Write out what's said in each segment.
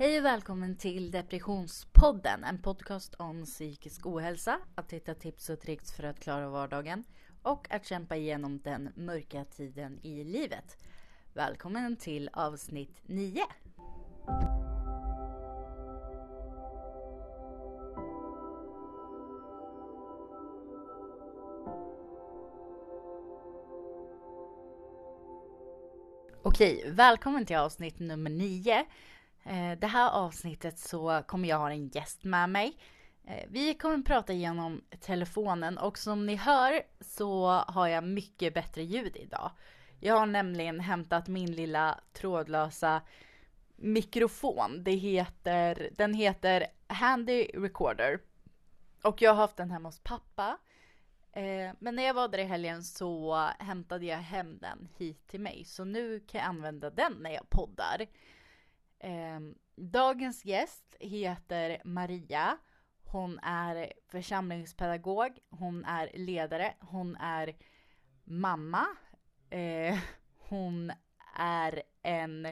Hej och välkommen till Depressionspodden, en podcast om psykisk ohälsa, att hitta tips och tricks för att klara vardagen och att kämpa igenom den mörka tiden i livet. Välkommen till avsnitt 9. Okej, välkommen till avsnitt nummer 9. Eh, det här avsnittet så kommer jag ha en gäst med mig. Eh, vi kommer prata genom telefonen och som ni hör så har jag mycket bättre ljud idag. Jag har nämligen hämtat min lilla trådlösa mikrofon. Det heter, den heter Handy Recorder. Och jag har haft den hemma hos pappa. Eh, men när jag var där i helgen så hämtade jag hem den hit till mig. Så nu kan jag använda den när jag poddar. Eh, dagens gäst heter Maria. Hon är församlingspedagog, hon är ledare, hon är mamma. Eh, hon är en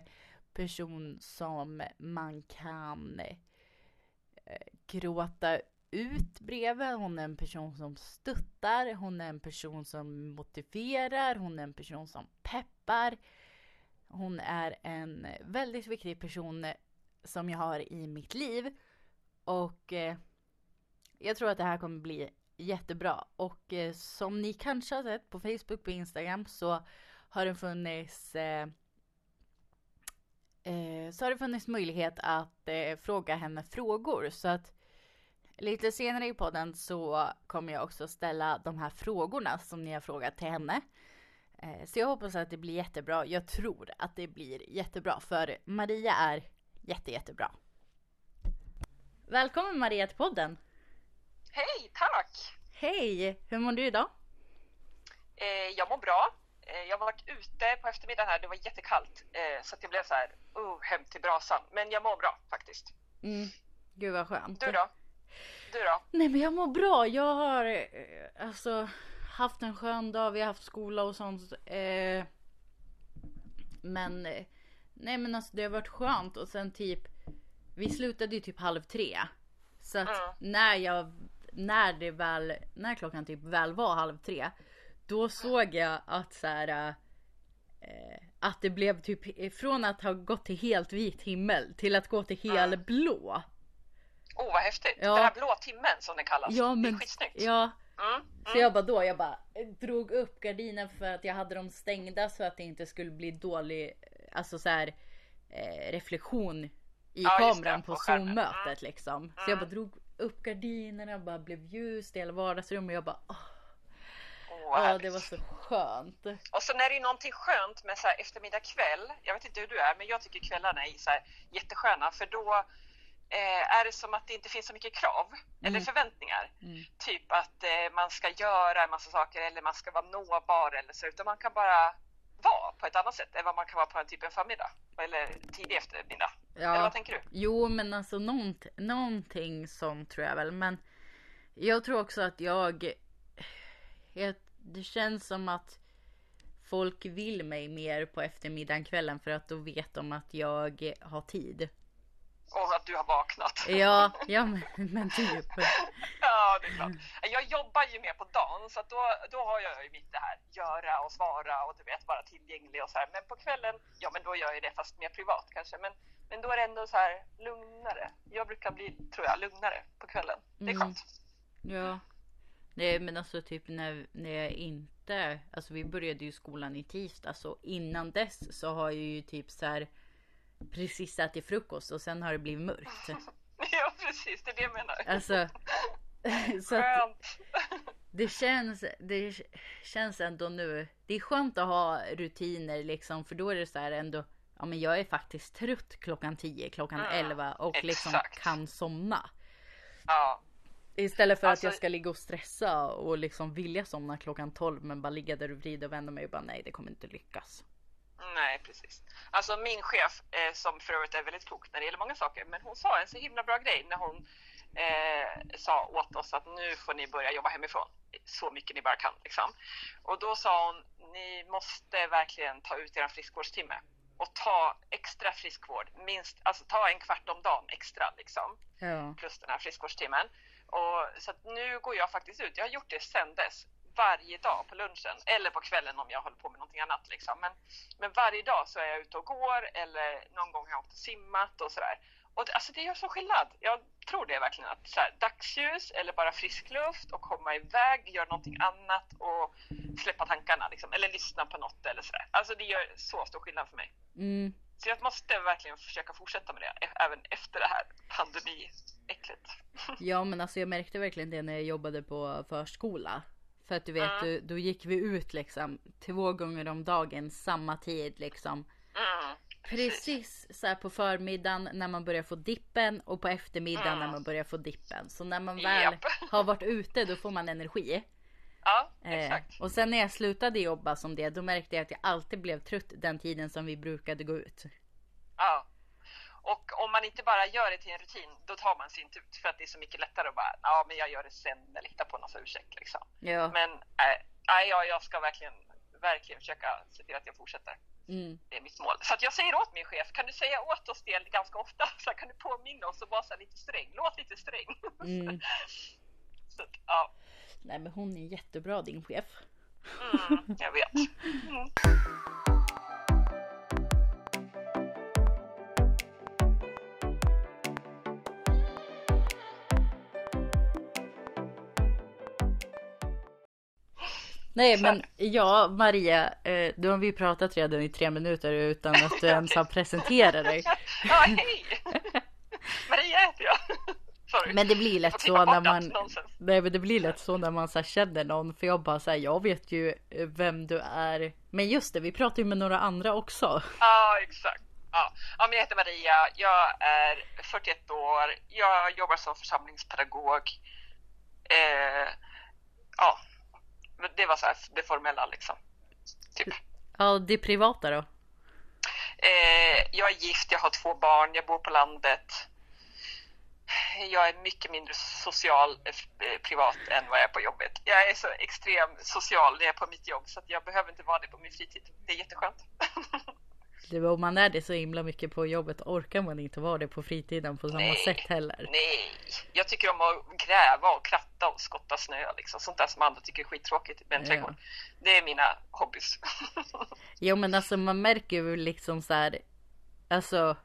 person som man kan eh, gråta ut bredvid. Hon är en person som stöttar, hon är en person som motiverar, hon är en person som peppar. Hon är en väldigt viktig person som jag har i mitt liv. Och eh, jag tror att det här kommer bli jättebra. Och eh, som ni kanske har sett på Facebook och Instagram så har det funnits eh, eh, så har det funnits möjlighet att eh, fråga henne frågor. Så att lite senare i podden så kommer jag också ställa de här frågorna som ni har frågat till henne. Eh, så jag hoppas att det blir jättebra. Jag tror att det blir jättebra för Maria är jätte, jättebra. Välkommen Maria till podden! Hej, tack! Hej! Hur mår du idag? Eh, jag mår bra. Eh, jag har varit ute på eftermiddagen här, det var jättekallt eh, så att jag blev så här, oh, hem till brasan. Men jag mår bra faktiskt. Mm. Gud vad skönt. Du då? Du då? Nej men jag mår bra. Jag har alltså haft en skön dag. Vi har haft skola och sånt. Eh, men eh, nej men alltså det har varit skönt och sen typ vi slutade ju typ halv tre. Så att Mm. när jag när det väl när klockan typ väl var halv tre då såg jag att så här eh, att det blev typ från att ha gått till helt vit himmel till att gå till helblå. Oh, vad häftigt! Ja. Den här blå timmen som den kallas. Ja Det är men skitsnyggt. ja Mm. Så jag bara då, jag bara drog upp gardinen för att jag hade dem stängda så att det inte skulle bli dålig, alltså så här eh, reflektion i Ja, kameran det, på. Zoom-mötet liksom. Så jag bara drog upp gardinerna och bara blev ljust i hela vardagsrummet och jag bara åh, Oh, härligt. det var så skönt. Och sen är det ju någonting skönt med så här eftermiddag kväll. Jag vet inte hur du är, men jag tycker kvällarna är så här jättesköna för då eh, är det som att det inte finns så mycket krav eller Mm. förväntningar. Mm. Typ att eh, man ska göra en massa saker eller man ska vara nåbar eller så, utan man kan bara vara på ett annat sätt än vad man kan vara på en typ en förmiddag eller tidig eftermiddag. Eller Ja, vad tänker du? jo men alltså nånt, någonting sånt tror jag väl men jag tror också att jag, jag det känns som att folk vill mig mer på eftermiddagen kvällen för att då vet de att jag har tid. Och att du har vaknat. Ja, ja men, men typ. Ja, det är klart. Jag jobbar ju mer på dagen så då, då har jag ju mitt det här göra och svara och du vet vara tillgänglig och så här. Men på kvällen, ja men då gör jag det fast mer privat kanske. Men, men då är det ändå så här lugnare. Jag brukar bli, tror jag, lugnare på kvällen. Det är Mm. skönt. Ja. Nej men alltså typ när, när jag inte, alltså vi började ju skolan i tisdag så innan dess så har jag ju typ så här precis ätit frukost och sen har det blivit mörkt. Ja, precis. Det är det jag menar. Alltså, så att Skönt. det känns, det känns ändå nu, det är skönt att ha rutiner liksom för då är det så här ändå, ja men jag är faktiskt trött klockan 10, klockan Mm, 11 och liksom exakt. kan somna. Ja. Istället för att Alltså- jag ska ligga och stressa och liksom vilja somna klockan 12 men bara ligga där och vrida och vända mig och bara nej det kommer inte lyckas. Nej, precis. Alltså min chef, eh, som för övrigt är väldigt klok när det gäller många saker, men hon sa en så himla bra grej när hon eh, sa åt oss att nu får ni börja jobba hemifrån så mycket ni bara kan. Liksom. Och då sa hon, ni måste verkligen ta ut er friskvårdstimme. och ta extra friskvård, minst, alltså ta en kvart om dagen extra liksom. Ja. Plus den här friskvårdstimmen. Och, så nu går jag faktiskt ut, jag har gjort det sedan dess, varje dag på lunchen eller på kvällen om jag håller på med någonting annat. Liksom. Men, men varje dag så är jag ute och går eller någon gång har jag åkt och simmat och sådär. Och det, alltså det gör så skillnad. Jag tror det verkligen att så här, dagsljus eller bara frisk luft och komma iväg, göra någonting annat och släppa tankarna liksom, eller lyssna på något eller sådär. Alltså det gör så stor skillnad för mig. Mm. Så jag måste verkligen försöka fortsätta med det e- även efter det här pandemiäcklet. Ja men alltså jag märkte verkligen det när jag jobbade på förskola. För att du vet, Mm. då, då gick vi ut liksom två gånger om dagen samma tid liksom. Mm. Precis så här på förmiddagen när man börjar få dippen och på eftermiddagen Mm. när man börjar få dippen. Så när man väl Japp. har varit ute då får man energi. Ja, Eh, exakt. och sen när jag slutade jobba som det då märkte jag att jag alltid blev trött den tiden som vi brukade gå ut. Ja. Och om man inte bara gör det till en rutin, då tar man sig inte ut för att det är så mycket lättare att bara, ja men jag gör det sen eller hitta på någon ursäkt liksom. Ja. Men äh, ja, jag ska verkligen, verkligen försöka se till att jag fortsätter. Mm. Det är mitt mål. Så att jag säger åt min chef, kan du säga åt oss det ganska ofta? Så kan du påminna oss och vara lite sträng? Låt lite sträng. Mm. så ja, Nej men hon är jättebra din chef. mm, jag vet. Mm. Nej men ja Maria, eh, då har vi pratat redan i tre minuter utan att du ens har presenterat dig. Ja, hej! Maria heter jag. Sorry. Men det blir lätt så när man. Nej men det blir lätt så när man så här, känner någon för jag bara säger jag vet ju eh, vem du är. Men just det, vi pratar ju med några andra också. Ja, exakt. Ja. ja, men jag heter Maria, jag är 41 år, jag jobbar som församlingspedagog. Eh, ja, det var så här det formella liksom. Typ. Ja, det privata då? Eh, jag är gift, jag har två barn, jag bor på landet. Jag är mycket mindre social eh, privat än vad jag är på jobbet. Jag är så extrem social när jag är på mitt jobb så jag behöver inte vara det på min fritid. Det är jätteskönt. Det, om man är det så himla mycket på jobbet orkar man inte vara det på fritiden på samma Nej. sätt heller. Nej, jag tycker om att gräva och kratta och skotta snö. Liksom. Sånt där som andra tycker är skittråkigt med en Ja. trädgård. Det är mina hobbys. Jo men alltså man märker ju liksom så här. Alltså.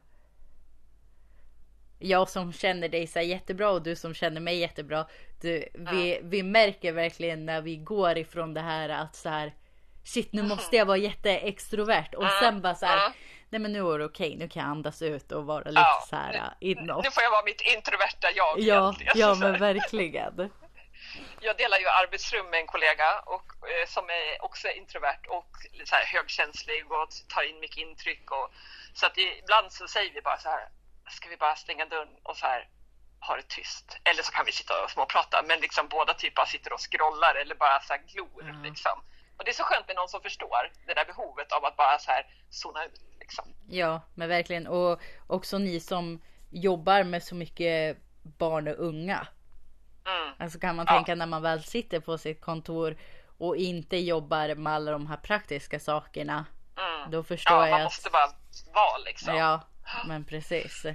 Jag som känner dig så jättebra och du som känner mig jättebra. Du, vi, vi märker verkligen när vi går ifrån det här att så här. Shit nu måste jag vara jätteextrovert och sen bara så här. Mm. Nej men nu är det okej, nu kan jag andas ut och vara lite Ja, så här inåt. Nu får jag vara mitt introverta jag Ja, egentligen. ja men verkligen. Jag delar ju arbetsrum med en kollega och, eh, som är också introvert och så här högkänslig och tar in mycket intryck. Och, så att ibland så säger vi bara så här, ska vi bara stänga dörren och så här ha det tyst? Eller så kan vi sitta och småprata, men liksom båda typ bara sitter och scrollar eller bara så här glor Ja. liksom. Och det är så skönt med någon som förstår det där behovet av att bara så här zona ut liksom. Ja, men verkligen. Och också ni som jobbar med så mycket barn och unga. Mm. Alltså kan man Ja. tänka när man väl sitter på sitt kontor och inte jobbar med alla de här praktiska sakerna. Mm. Då förstår Ja, jag man att... måste bara vara liksom. Ja, men precis.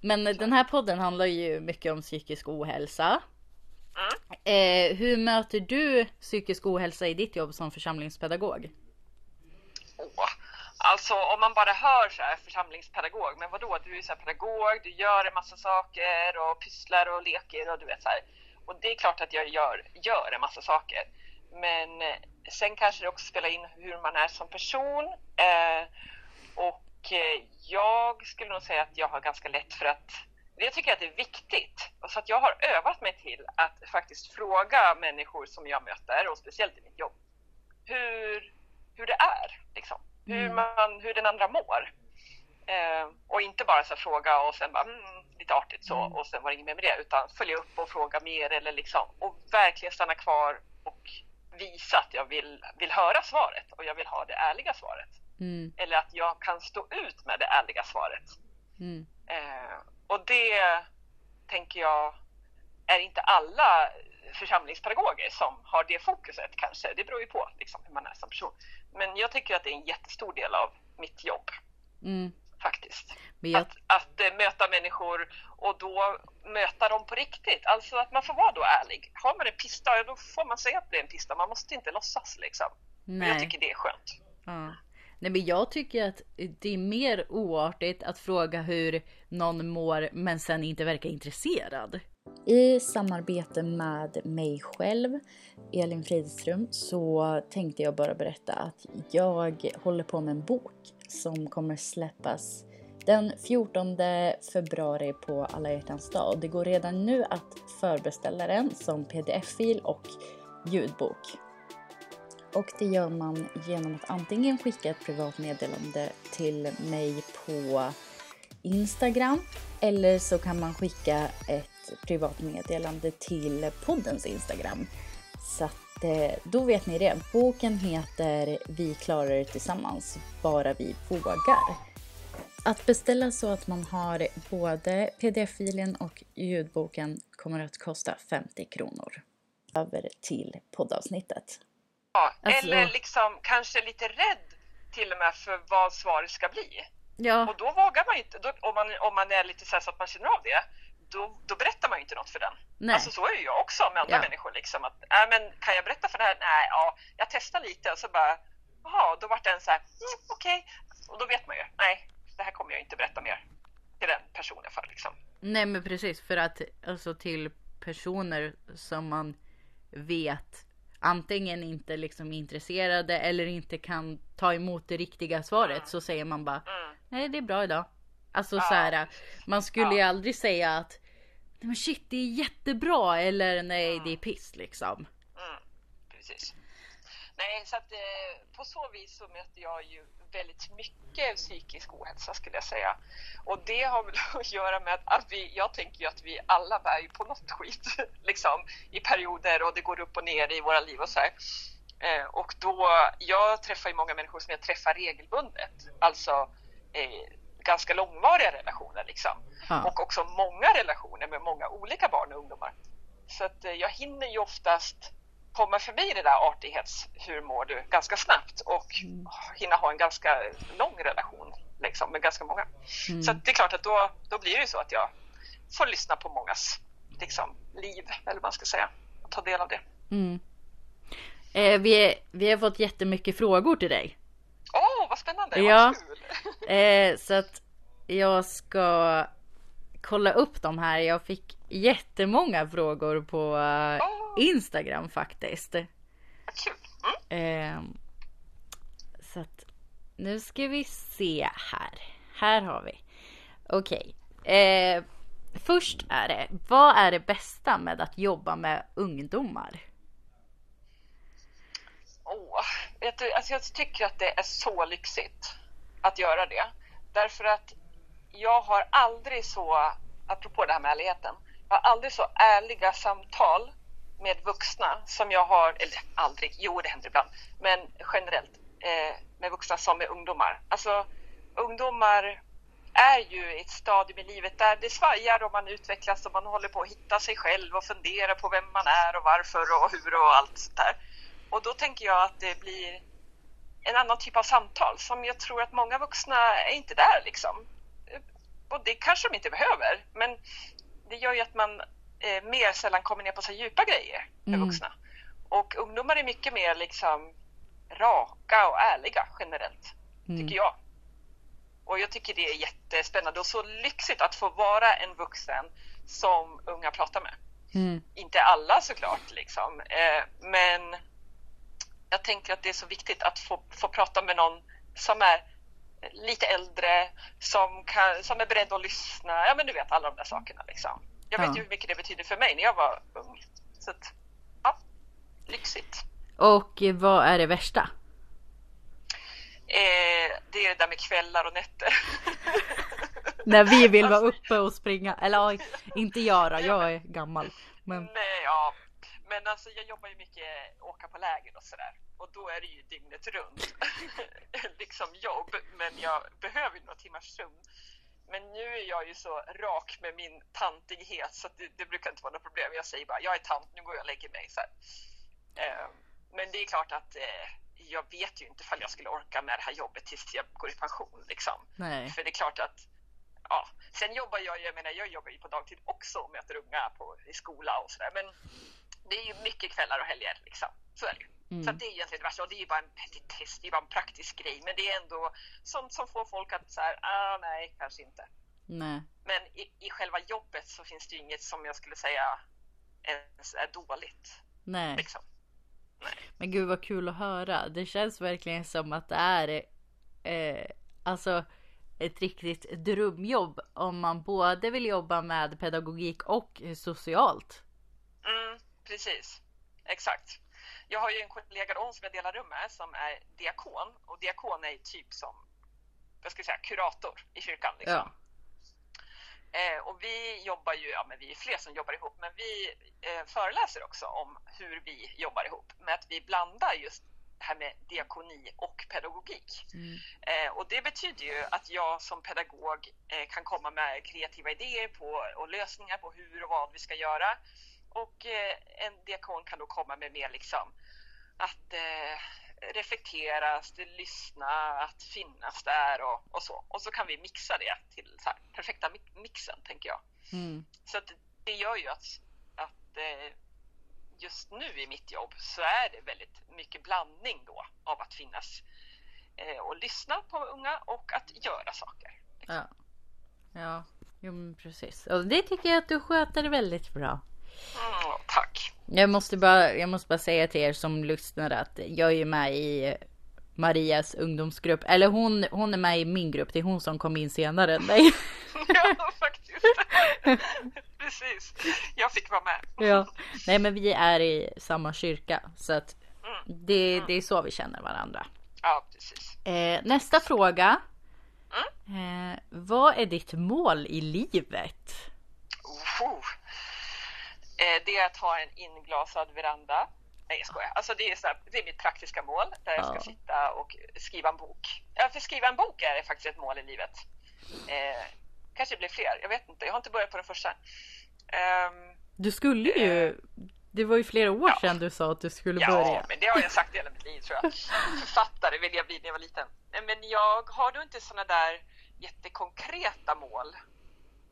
Men den här podden handlar ju mycket om psykisk ohälsa. Eh, hur möter du psykisk ohälsa i ditt jobb som församlingspedagog? Oh, Alltså om man bara hör så här församlingspedagog, men vadå, du är så här pedagog, du gör en massa saker och pysslar och leker och du vet så här. Och det är klart att jag gör, gör en massa saker. Men eh, sen kanske det också spelar in hur man är som person. Eh, och eh, jag skulle nog säga att jag har ganska lätt för att jag tycker att det är viktigt. Så att jag har övat mig till att faktiskt fråga människor som jag möter, och speciellt i mitt jobb, hur, hur det är. Liksom. Hur, Mm. man, hur den andra mår. Eh, och inte bara så fråga och sen bara mm, lite artigt så Mm. och sen var det inget mer med det utan följa upp och fråga mer eller liksom och verkligen stanna kvar och visa att jag vill, vill höra svaret och jag vill ha det ärliga svaret. Mm, Eller att jag kan stå ut med det ärliga svaret. mm, Eh, och det tänker jag är inte alla församlingspedagoger som har det fokuset kanske. Det beror ju på liksom, hur man är som person. Men jag tycker att det är en jättestor del av mitt jobb. Mm. Faktiskt. Jag, Att, att eh, möta människor och då möta dem på riktigt. Alltså att man får vara då ärlig. Har man en pista, då får man säga att det är en pista. Man måste inte låtsas liksom. Men jag nej. tycker det är skönt. Ja. Nej men jag tycker att det är mer oartigt att fråga hur någon mår men sen inte verka intresserad. I samarbete med mig själv, Elin Fridström, så tänkte jag bara berätta att jag håller på med en bok som kommer släppas den 14 februari på alla hjärtans dag. Och Det går redan nu att förbeställa den som pdf-fil och ljudbok. Och det gör man genom att antingen skicka ett privat meddelande till mig på Instagram eller så kan man skicka ett privat meddelande till poddens Instagram. Så att eh, då vet ni det. Boken heter Vi klarar det tillsammans, bara vi vågar. Att beställa så att man har både pdf-filen och ljudboken kommer att kosta 50 kronor. Över till poddavsnittet. Alltså- Eller liksom kanske lite rädd till och med för vad svaret ska bli. Ja, Och då vågar man inte, då, om, man, om man är lite så, så att man känner av det, då, då berättar man ju inte något för den. nej. Alltså så är ju jag också med andra Ja. människor. Liksom, att, äh, men kan jag berätta för det här? Nej, ja, jag testar lite och så bara, jaha, då vart den så här, mm, okej. Och då vet man ju, nej, det här kommer jag inte berätta mer till den personen för. Liksom. Nej men precis för att alltså till personer som man vet antingen inte liksom intresserade eller inte kan ta emot det riktiga svaret så säger man bara Mm. nej det är bra idag. Alltså Ja, så här, man skulle ju Ja. aldrig säga att nej men shit det är jättebra eller nej det är piss liksom. Mm, precis. Nej, så att eh, på så vis så möter jag ju väldigt mycket psykisk ohälsa skulle jag säga. Och det har väl att göra med att, att vi, jag tänker ju att vi alla bär ju på något skit liksom i perioder och det går upp och ner i våra liv och så här. Eh, och då, jag träffar ju många människor som jag träffar regelbundet, alltså eh, ganska långvariga relationer liksom. Ja. Och också många relationer med många olika barn och ungdomar. Så att eh, jag hinner ju oftast komma förbi det där artighets, hur mår du, ganska snabbt och hinna ha en ganska lång relation liksom, med ganska många. Så att det är klart att då, då blir det så att jag får lyssna på mångas liksom, liv, eller vad man ska säga, och ta del av det. Mm. Eh, vi, vi har fått jättemycket frågor till dig. Åh, vad spännande! Ja. Vad kul! Eh, så att jag ska kolla upp de här. Jag fick jättemånga frågor på eh. Instagram faktiskt. Mm. Eh, så att nu ska vi se här. Här har vi. Okej. Eh, först är det, vad är det bästa med att jobba med ungdomar? Åh, vet du, alltså jag tycker att det är så lyxigt att göra det. Därför att jag har aldrig så, apropå det här med ärligheten, jag har aldrig så ärliga samtal med vuxna som jag har, eller aldrig, jo det händer ibland, men generellt eh, med vuxna som med ungdomar. Alltså ungdomar är ju i ett stadium i livet där det svajar och man utvecklas och man håller på att hitta sig själv och fundera på vem man är och varför och hur och allt sånt där. Och då tänker jag att det blir en annan typ av samtal som jag tror att många vuxna är inte där liksom. Och det kanske de inte behöver, men det gör ju att man eh, mer sällan kommer ner på så djupa grejer med Mm. vuxna. Och ungdomar är mycket mer liksom raka och ärliga generellt, Mm. tycker jag. Och jag tycker det är jättespännande och så lyxigt att få vara en vuxen som unga pratar med. Mm. Inte alla såklart, liksom. Eh, men jag tänker att det är så viktigt att få, få prata med någon som är lite äldre, som, kan, som är beredd att lyssna. Ja, men du vet alla de där sakerna. Liksom. Jag vet Ja. ju hur mycket det betyder för mig när jag var ung. Så att, ja, lyxigt. Och vad är det värsta? Eh, det är det där med kvällar och nätter. När vi vill vara uppe och springa. Eller inte jag då, jag är gammal. Men Nej, ja. Men alltså jag jobbar ju mycket åka på läger och sådär. Och då är det ju dygnet runt. liksom jobb. Men jag behöver några timmars sömn. Men nu är jag ju så rak med min tantighet så det, det brukar inte vara något problem. Jag säger bara, jag är tant, nu går jag och lägger mig. Så. Eh, men det är klart att eh, jag vet ju inte ifall jag skulle orka med det här jobbet tills jag går i pension. Liksom. Nej. För det är klart att ja, sen jobbar jag, jag menar jag jobbar ju på dagtid också och möter unga på, i skola och sådär. Men det är ju mycket kvällar och helger liksom. Så är det ju. Mm. Så det är egentligen det värsta och det är ju bara en petitess, det är bara en praktisk grej. Men det är ändå sånt som får folk att säga, ah nej, kanske inte. Nej. Men i, i själva jobbet så finns det ju inget som jag skulle säga ens är dåligt. Nej. Liksom. Men gud vad kul att höra. Det känns verkligen som att det är eh, alltså ett riktigt drömjobb om man både vill jobba med pedagogik och socialt. Mm, precis, exakt. Jag har ju en kollega då som jag delar rum med som är diakon och diakon är typ som vad ska jag säga, kurator i kyrkan. Liksom. Ja. Eh, och vi jobbar ju, ja men vi är fler som jobbar ihop, men vi eh, föreläser också om hur vi jobbar ihop med att vi blandar just det här med diakoni och pedagogik. Mm. Eh, och det betyder ju att jag som pedagog eh, kan komma med kreativa idéer på, och lösningar på hur och vad vi ska göra. Och eh, en diakon kan då komma med mer liksom att eh, reflektera, att lyssna, att finnas där och, och så. Och så kan vi mixa det till här, perfekta mi- mixen, tänker jag. Mm. Så att det gör ju att, att eh, just nu i mitt jobb så är det väldigt mycket blandning då av att finnas eh, och lyssna på unga och att göra saker. Ja. Ja, jo precis. Och det tycker jag att du sköter väldigt bra. Mm, tack! Jag måste bara, jag måste bara säga till er som lyssnar att jag är ju med i Marias ungdomsgrupp. Eller hon, hon är med i min grupp. Det är hon som kom in senare än mig. ja, faktiskt. Precis. Jag fick vara med. ja. Nej men vi är i samma kyrka. Så att Mm. det, det är så vi känner varandra. Ja, precis. Eh, nästa fråga. Mm. Eh, vad är ditt mål i livet? Oh. Eh, det är att ha en inglasad veranda. Nej, jag skojar. Alltså det, är så här, det är mitt praktiska mål där jag ska Ja. sitta och skriva en bok. Ja, för skriva en bok är faktiskt ett mål i livet. Eh, kanske det blir fler, jag vet inte. Jag har inte börjat på den första. Ehm, Du skulle ju, det var ju flera år Ja. sedan du sa att du skulle ja, börja. men det har jag sagt hela mitt liv tror jag. Författare vill jag bli när jag var liten. Eh, Men jag har nog inte sådana där jättekonkreta mål.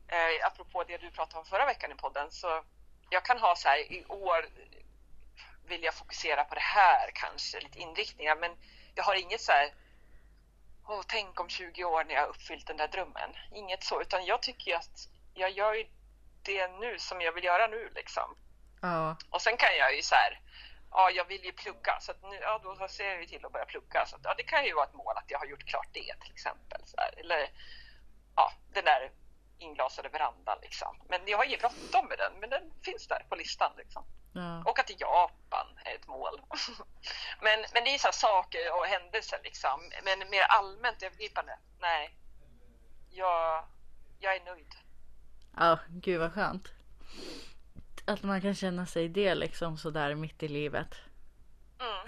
Eh, apropå det du pratade om förra veckan i podden så jag kan ha så här i år vill jag fokusera på det här kanske, lite inriktningar men jag har inget så här Åh, tänk om 20 år när jag har uppfyllt den där drömmen. Inget så, utan jag tycker att jag gör ju det nu som jag vill göra nu liksom. Ja. Och sen kan jag ju så här, ja jag vill ju plugga så att nu, ja då ser jag ju till att börja plugga. Så att, ja, det kan ju vara ett mål att jag har gjort klart det till exempel. Så här. Eller ja, den där inglasade verandan liksom. Men jag har inget bråttom med den, men den finns där på listan liksom. ja. Åka till Japan är ett mål. men, men det är så saker och händelser liksom. Men mer allmänt övergripande, nej. Jag, jag är nöjd. Ja, gud vad skönt. Att man kan känna sig det liksom sådär mitt i livet. Mm.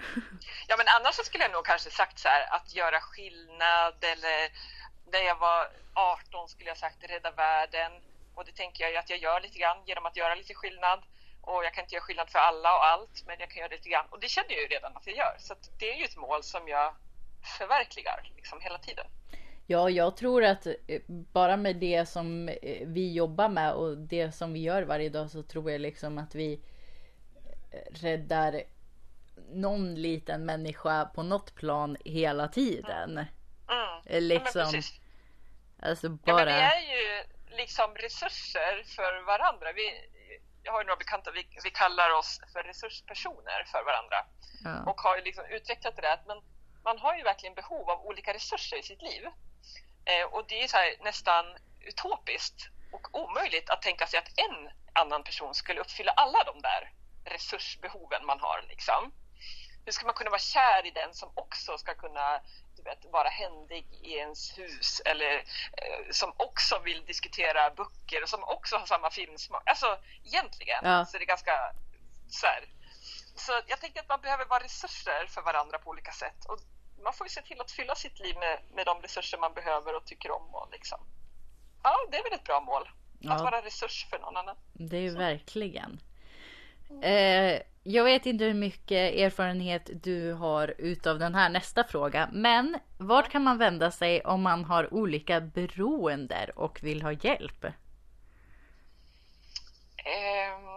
Ja, men annars så skulle jag nog kanske sagt så här att göra skillnad eller när jag var 18 skulle jag sagt rädda världen. Och det tänker jag ju att jag gör lite grann genom att göra lite skillnad. Och jag kan inte göra skillnad för alla och allt men jag kan göra lite grann. Och det känner jag ju redan att jag gör. Så det är ju ett mål som jag förverkligar liksom hela tiden. Ja, jag tror att eh, bara med det som eh, vi jobbar med och det som vi gör varje dag så tror jag liksom att vi eh, räddar någon liten människa på något plan hela tiden. Mm. Ja, men Liksom, precis. alltså Ja, men bara. vi är ju liksom resurser för varandra. Vi, jag har ju några bekanta, vi, vi kallar oss för resurspersoner för varandra Ja. och har ju liksom utvecklat det där att man, man har ju verkligen behov av olika resurser i sitt liv. Eh, och det är här, nästan utopiskt och omöjligt att tänka sig att en annan person skulle uppfylla alla de där resursbehoven man har. Liksom. Hur ska man kunna vara kär i den som också ska kunna du vet, vara händig i ens hus eller eh, som också vill diskutera böcker och som också har samma filmsmak. Alltså egentligen Ja. så är det ganska så här. Så jag tänker att man behöver vara resurser för varandra på olika sätt. Och man får ju se till att fylla sitt liv med, med de resurser man behöver och tycker om. Och liksom. Ja, det är väl ett bra mål. Att Ja. vara resurs för någon annan. Det är ju verkligen. Eh, jag vet inte hur mycket erfarenhet du har utav den här nästa fråga. Men vart kan man vända sig om man har olika beroender och vill ha hjälp? Ehm,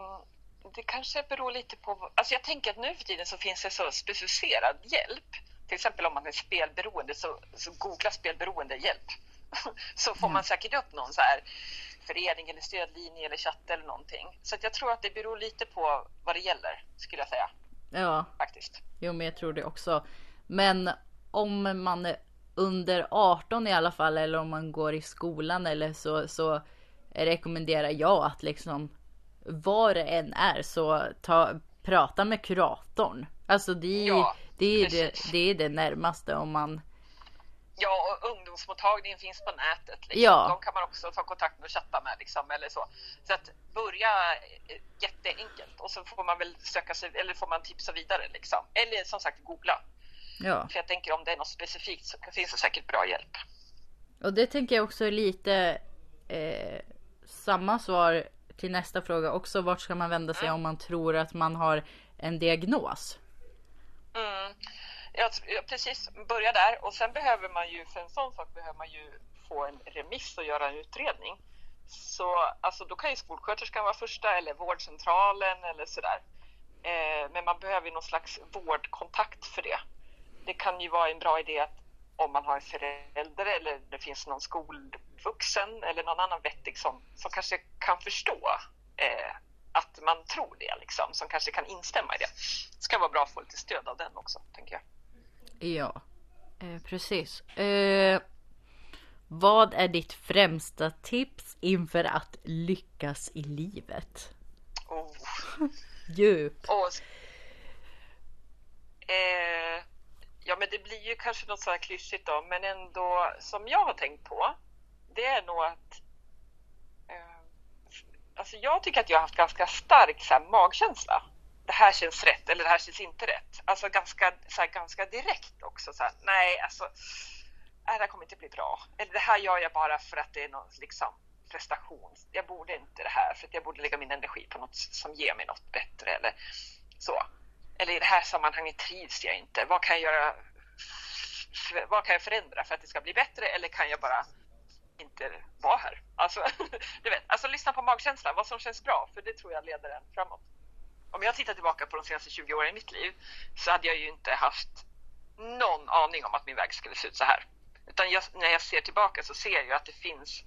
det kanske beror lite på... Alltså jag tänker att nu för tiden så finns det så specificerad hjälp. Till exempel om man är spelberoende så, så googla spelberoende hjälp. så får man säkert upp någon så här förening eller stödlinje eller chatt eller någonting. Så att jag tror att det beror lite på vad det gäller skulle jag säga. Ja, Faktiskt. jo men jag tror det också. Men om man är under 18 i alla fall eller om man går i skolan eller så, så rekommenderar jag att liksom var det än är så ta, prata med kuratorn. Alltså det är, Ja, det, är det, det är det närmaste om man Ja, och ungdomsmottagningen finns på nätet. Liksom. Ja. De kan man också ta kontakt med och chatta med. Liksom, eller så. så att börja eh, jätteenkelt och så får man väl söka sig, eller får man tipsa vidare. Liksom. Eller som sagt googla. Ja, För jag tänker om det är något specifikt så finns det säkert bra hjälp. och det tänker jag också är lite eh, samma svar till nästa fråga också. Vart ska man vända sig om man tror att man har en diagnos? Mm. Jag, ja, precis, börja där och sen behöver man ju, för en sån sak behöver man ju få en remiss och göra en utredning. Så alltså, då kan ju skolsköterskan vara första eller vårdcentralen eller sådär. Eh, men man behöver ju någon slags vårdkontakt för det. Det kan ju vara en bra idé att om man har en förälder eller det finns någon skolvuxen eller någon annan vettig som, som kanske kan förstå eh, att man tror det, liksom, som kanske kan instämma i det. Det ska vara bra att få lite stöd av den också, tänker jag. Ja, eh, precis. Eh, vad är ditt främsta tips inför att lyckas i livet? Oh. Djup. Och, eh, ja, men det blir ju kanske något så här klyschigt då, men ändå som jag har tänkt på, det är nog att eh, alltså jag tycker att jag har haft ganska stark så magkänsla. Det här känns rätt eller det här känns inte rätt. Alltså ganska, så här, ganska direkt också. Så här, nej, alltså, nej, det här kommer inte bli bra. Eller det här gör jag bara för att det är någon liksom, prestation. Jag borde inte det här för att jag borde lägga min energi på något som ger mig något bättre. Eller så. Eller i det här sammanhanget trivs jag inte. Vad kan jag göra? För, Vad kan jag förändra för att det ska bli bättre? Eller kan jag bara inte vara här? Alltså, du vet, alltså lyssna på magkänslan, vad som känns bra, för det tror jag leder en framåt. Om jag tittar tillbaka på de senaste 20 åren i mitt liv så hade jag ju inte haft någon aning om att min väg skulle se ut så här. Utan jag, när jag ser tillbaka så ser jag att det finns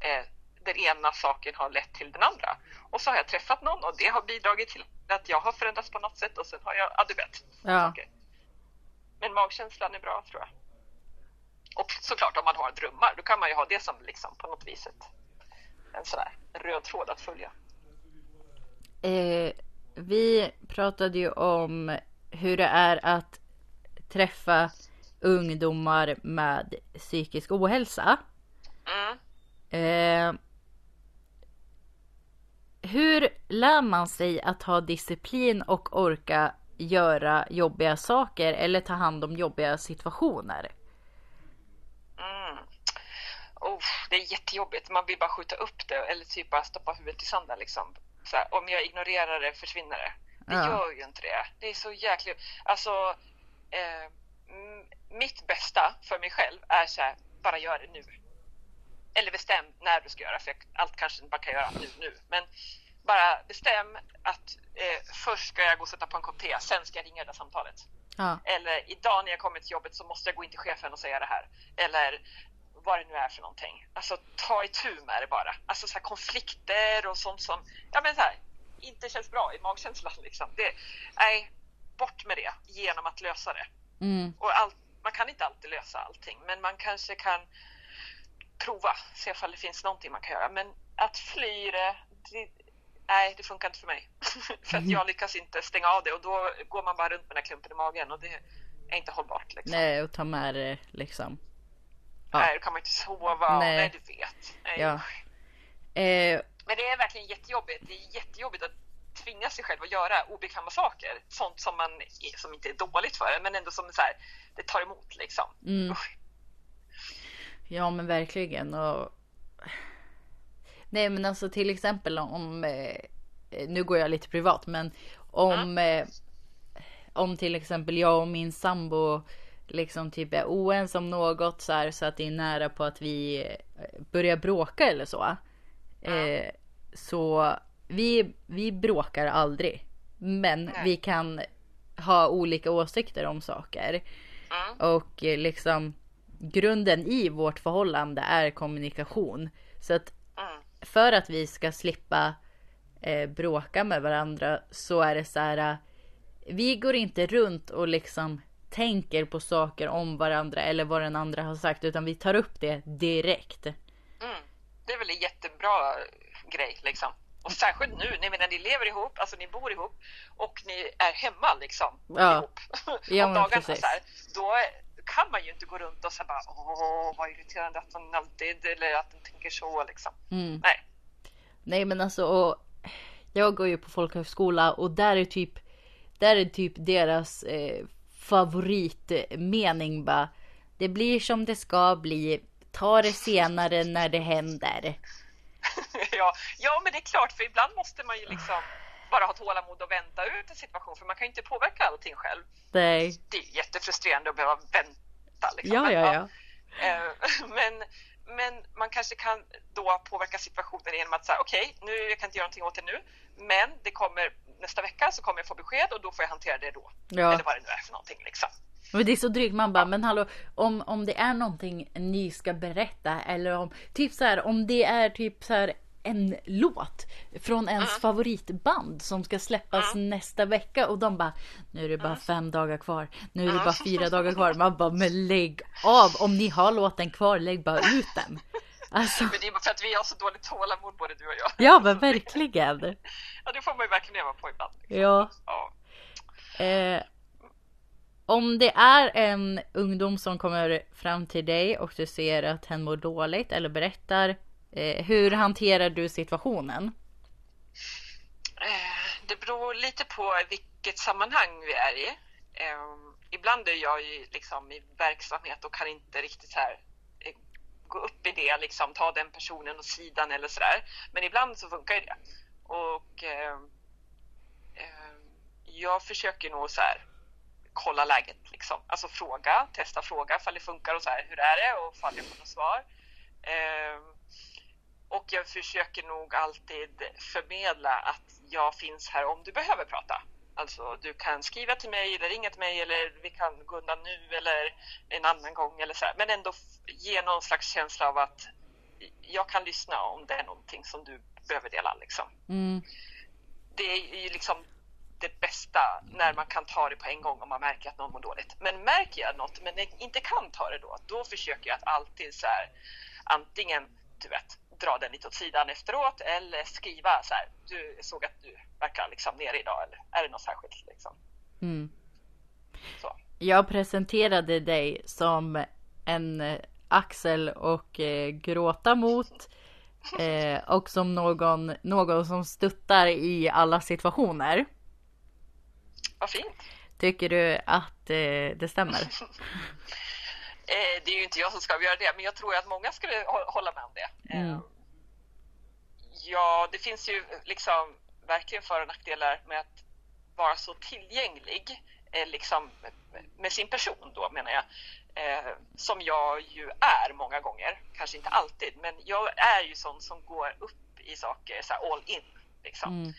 eh, den ena saken har lett till den andra. Och så har jag träffat någon och det har bidragit till att jag har förändrats på något sätt och sen har jag, ja du vet. Ja. saker. Men magkänslan är bra tror jag. Och såklart om man har drömmar, då kan man ju ha det som liksom på något vis ett, en sån där röd tråd att följa. Eh, vi pratade ju om hur det är att träffa ungdomar med psykisk ohälsa. Mm. Eh, hur lär man sig att ha disciplin och orka göra jobbiga saker eller ta hand om jobbiga situationer? Mm. Oh, det är jättejobbigt, man vill bara skjuta upp det eller typ bara stoppa huvudet i sanden. Liksom. Så här, om jag ignorerar det försvinner det. Det Ja. gör ju inte det. Det är så jäkligt. Alltså, eh, mitt bästa för mig själv är så här, bara gör det nu. Eller bestäm när du ska göra, för allt kanske bara kan göra nu, nu. Men bara bestäm att eh, först ska jag gå och sätta på en kopp te, sen ska jag ringa det samtalet. Ja, Eller idag när jag kommer till jobbet så måste jag gå in till chefen och säga det här. Eller vad det nu är för någonting. Alltså ta itu med det bara. Alltså så konflikter och sånt som ja, men så här, inte känns bra i magkänslan. Liksom. Det, nej, bort med det genom att lösa det. mm, Och allt, man kan inte alltid lösa allting, men man kanske kan prova, se ifall det finns någonting man kan göra. Men att fly det, det nej, det funkar inte för mig. för att jag lyckas inte stänga av det och då går man bara runt med den här klumpen i magen och det är inte hållbart. Liksom. nej, och ta med det liksom. Ja. Nej, då kan man inte sova. Nej. Nej, du vet. Nej. Ja. Eh, Men det är verkligen jättejobbigt. Det är jättejobbigt att tvinga sig själv att göra obekväma saker. Sånt som, man, som inte är dåligt för en, men ändå som så här, det tar emot liksom. Mm. Usch. Ja men verkligen och Nej men alltså till exempel om eh, nu går jag lite privat, men om, eh, om till exempel jag och min sambo liksom typ är oense om något så här så att det är nära på att vi eh, börjar bråka eller så. Eh, så vi, vi bråkar aldrig. Men Nej. vi kan ha olika åsikter om saker. Mm. Och eh, liksom grunden i vårt förhållande är kommunikation. Så att Mm. för att vi ska slippa eh, bråka med varandra så är det så här. eh, Vi går inte runt och liksom tänker på saker om varandra eller vad den andra har sagt utan vi tar upp det direkt. Mm. Det är väl en jättebra grej liksom. Och särskilt nu, ni menar ni lever ihop, alltså ni bor ihop och ni är hemma liksom Ja. ihop Ja, om dagarna precis. så här, då kan man ju inte gå runt och säga bara åh vad irriterande att hon alltid eller att hon tänker så liksom. Mm. Nej. Nej men alltså och jag går ju på folkhögskola och där är typ där är typ deras eh, favoritmening bara Det blir som det ska bli Ta det senare när det händer. ja, ja, men det är klart, för ibland måste man ju liksom bara ha tålamod och vänta ut en situation, för man kan ju inte påverka allting själv. Nej. Det är jättefrustrerande att behöva vänta. Liksom. Ja, ja, ja. Eh, Men, men man kanske kan då påverka situationen genom att säga okej, nu jag kan inte göra någonting åt det nu, men det kommer nästa vecka så kommer jag få besked och då får jag hantera det då. Ja. Eller vad det nu är för någonting liksom. Men det är så drygt man bara, men hallå, om, om det är någonting ni ska berätta eller om, typ så här, om det är typ så här en låt från ens favoritband som ska släppas nästa vecka och de bara, nu är det bara fem dagar kvar, nu är det bara fyra dagar kvar. Man bara, men lägg av, om ni har låten kvar, lägg bara ut den. Alltså, Men det är bara för att vi har så dåligt tålamod både du och jag. ja men verkligen. Ja, det får man ju verkligen öva på ibland. Liksom. Ja. Ja. Eh, om det är en ungdom som kommer fram till dig och du ser att hen mår dåligt eller berättar. Eh, hur hanterar du situationen? Eh, det beror lite på vilket sammanhang vi är i. Eh, ibland är jag ju liksom i verksamhet och kan inte riktigt så här eh, gå upp i det, liksom ta den personen åt sidan eller sådär. Men ibland så funkar ju det. Och eh, eh, jag försöker nog så här kolla läget liksom. Alltså fråga, testa fråga ifall det funkar och så här, hur är det och ifall jag får något svar. Eh, och jag försöker nog alltid förmedla att jag finns här om du behöver prata. Alltså du kan skriva till mig eller ringa till mig eller vi kan gå undan nu eller en annan gång eller så här. Men ändå ge någon slags känsla av att jag kan lyssna om det är någonting som du behöver dela liksom. Mm, Det är ju liksom det bästa när man kan ta det på en gång om man märker att någon mår dåligt. Men märker jag något men inte kan ta det då, då försöker jag att alltid så här antingen du vet, dra den lite åt sidan efteråt eller skriva så här, du såg att du verkar liksom nere idag eller är det något särskilt liksom? mm. Så. Jag presenterade dig som en eh, axel och eh, gråta mot. Eh, och som någon, någon som stöttar i alla situationer. Vad fint! Tycker du att eh, det stämmer? Eh, det är ju inte jag som ska avgöra det, men jag tror att många skulle hå- hålla med om det. Mm. Eh, Ja, det finns ju liksom verkligen för och nackdelar med att vara så tillgänglig eh, liksom med sin person då menar jag. Som jag ju är många gånger, kanske inte alltid, men jag är ju sån som går upp i saker så all in. Liksom.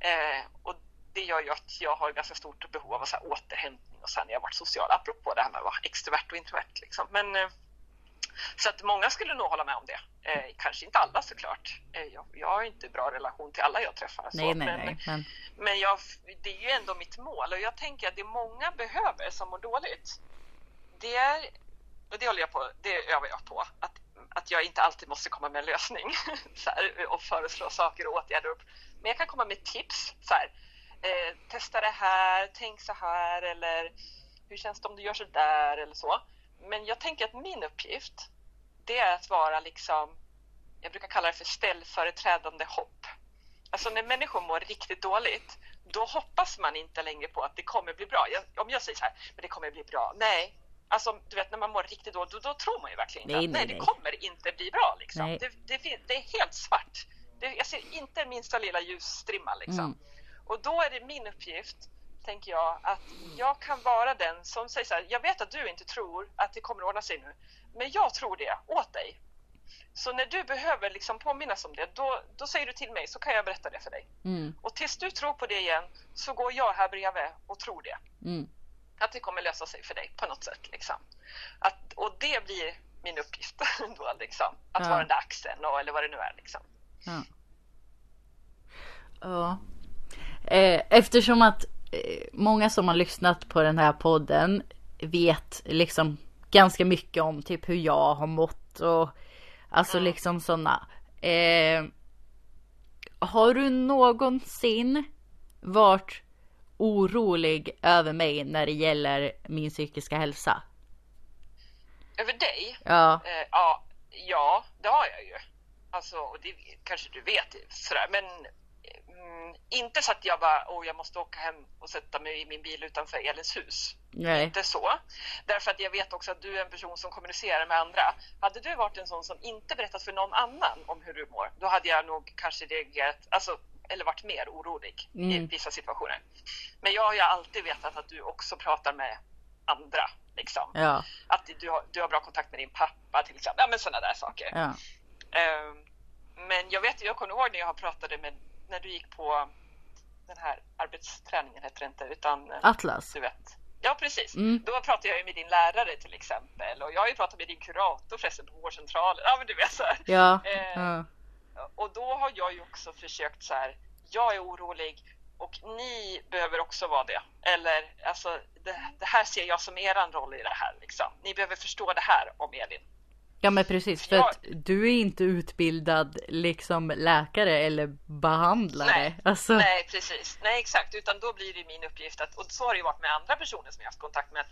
Mm. Och det gör ju att jag har ganska stort behov av så här återhämtning och sen när jag varit social, apropå det här med att vara extrovert och introvert. Liksom. Men, eh, så att många skulle nog hålla med om det. Eh, kanske inte alla såklart. Eh, jag, jag har inte bra relation till alla jag träffar. Så, Nej, men, nej. Men, men jag, det är ju ändå mitt mål och jag tänker att det många behöver som mår dåligt, det är, och det håller jag på, det övar jag på, att, att jag inte alltid måste komma med en lösning här, och föreslå saker och åtgärder. Men jag kan komma med tips. Så här, eh, testa det här, tänk så här eller hur känns det om du gör så där eller så. Men jag tänker att min uppgift, det är att vara liksom, jag brukar kalla det för ställföreträdande hopp. Alltså när människor mår riktigt dåligt, då hoppas man inte längre på att det kommer bli bra. Jag, om jag säger så här, men det kommer bli bra. Nej, alltså du vet när man mår riktigt dåligt, då, då tror man ju verkligen inte Nej, att nej, nej, det kommer inte bli bra. Liksom. Det, det, det är helt svart Det, jag ser inte minsta lilla ljusstrimma liksom. Mm. Och då är det min uppgift, tänker jag, att jag kan vara den som säger så här, jag vet att du inte tror att det kommer att ordna sig nu, men jag tror det åt dig. Så när du behöver liksom påminnas om det, då, då säger du till mig så kan jag berätta det för dig. Mm. Och tills du tror på det igen så går jag här bredvid och tror det. Mm. Att det kommer lösa sig för dig på något sätt. Liksom. Att, och det blir min uppgift då, liksom. Att Ja. vara den där axeln och, eller vad det nu är. Liksom. Ja. Ja. Eh, eftersom att eh, många som har lyssnat på den här podden vet liksom ganska mycket om typ hur jag har mått och alltså Mm. liksom sådana. Eh, har du någonsin varit orolig över mig när det gäller min psykiska hälsa? Över dig? Ja, Eh, ja, ja, det har jag ju. Alltså, och det kanske du vet sådär, men mm, inte så att jag bara, åh, jag måste åka hem och sätta mig i min bil utanför Elins hus. nej. Inte så. Därför att jag vet också att du är en person som kommunicerar med andra. Hade du varit en sån som inte berättat för någon annan om hur du mår, då hade jag nog kanske reagerat, alltså, eller varit mer orolig i Mm. vissa situationer. Men jag har ju alltid vetat att du också pratar med andra. Liksom. Ja, Att du har, du har bra kontakt med din pappa till exempel. Ja, men sådana där saker. ja, Ehm, men jag vet, jag kommer ihåg när jag pratade med, när du gick på den här arbetsträningen hette det inte, utan eh, Atlas. du vet. Ja, precis. Mm. Då pratade jag ju med din lärare till exempel och jag har ju pratat med din kurator förresten på vårdcentralen. Ja, men du vet så här. Ja, Eh, ja, Och då har jag ju också försökt så här, jag är orolig och ni behöver också vara det. Eller alltså, det, det här ser jag som eran roll i det här liksom. Ni behöver förstå det här om Elin. Ja men precis för Jag- att du är inte utbildad liksom läkare eller behandlare. Nej, Alltså, Nej, precis. Nej, exakt. Utan då blir det min uppgift att, och så har det ju varit med andra personer som jag har haft kontakt med,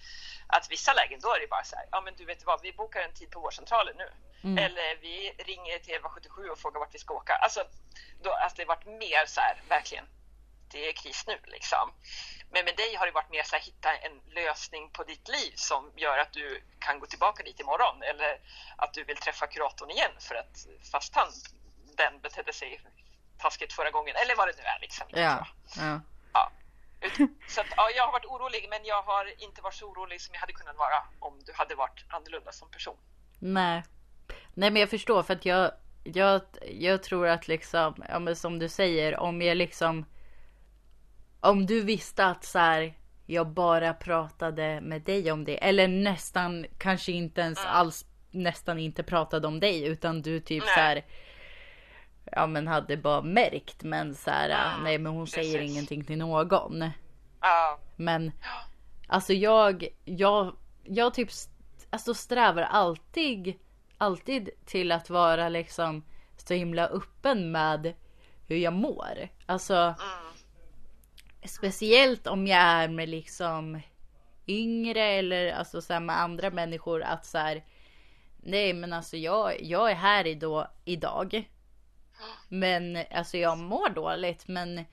att vissa lägen då är det bara så här, ja men du vet vad, vi bokar en tid på vårdcentralen nu. Mm. Eller vi ringer till 1177 och frågar vart vi ska åka. Alltså, då, alltså det har varit mer så här, verkligen, det är kris nu liksom. Men med dig har det varit mer så här, hitta en lösning på ditt liv som gör att du kan gå tillbaka dit imorgon eller att du vill träffa kuratorn igen för att fast han, den betedde sig taskigt förra gången eller vad det nu är liksom. ja, ja. Ja. Så att, ja, jag har varit orolig men jag har inte varit så orolig som jag hade kunnat vara om du hade varit annorlunda som person. Nej. Nej men jag förstår för att jag, jag, jag tror att liksom, ja men som du säger, om jag liksom om du visste att så här, jag bara pratade med dig om det eller nästan kanske inte ens alls nästan inte pratade om dig utan du typ Nej. så här ja men hade bara märkt men så här Mm, nej men hon säger precis. ingenting till någon. Ja, Men alltså jag, jag, jag typ alltså strävar alltid, alltid till att vara liksom så himla öppen med hur jag mår. Alltså mm, speciellt om jag är med liksom yngre eller alltså så med andra människor att så här nej men alltså jag, jag är här idag, idag. Men alltså jag mår dåligt men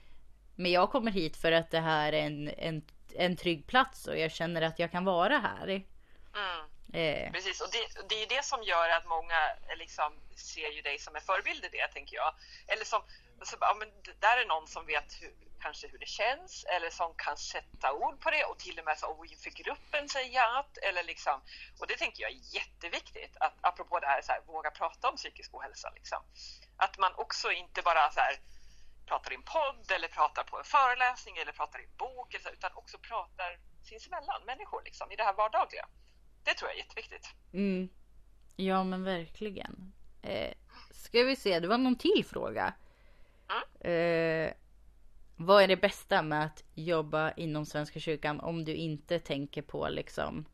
men jag kommer hit för att det här är en, en, en trygg plats och jag känner att jag kan vara här. mm. Eh, Precis, och det, det är det som gör att många liksom, ser ju dig som en förebild i det, tänker jag. Eller som, så, ja, men där är någon som vet hur, kanske hur det känns eller som kan sätta ord på det och till och med så, oh, inför gruppen säga att. Eller liksom, och det tänker jag är jätteviktigt, att, apropå det här, så här våga prata om psykisk ohälsa. Liksom. Att man också inte bara så här, pratar i en podd eller pratar på en föreläsning eller pratar i en bok, eller så, utan också pratar sinsemellan, människor, liksom, i det här vardagliga. Det tror jag är jätteviktigt. mm, ja men verkligen. Eh, ska vi se, det var någon till fråga. Eh, vad är det bästa med att jobba inom Svenska kyrkan om du inte tänker på liksom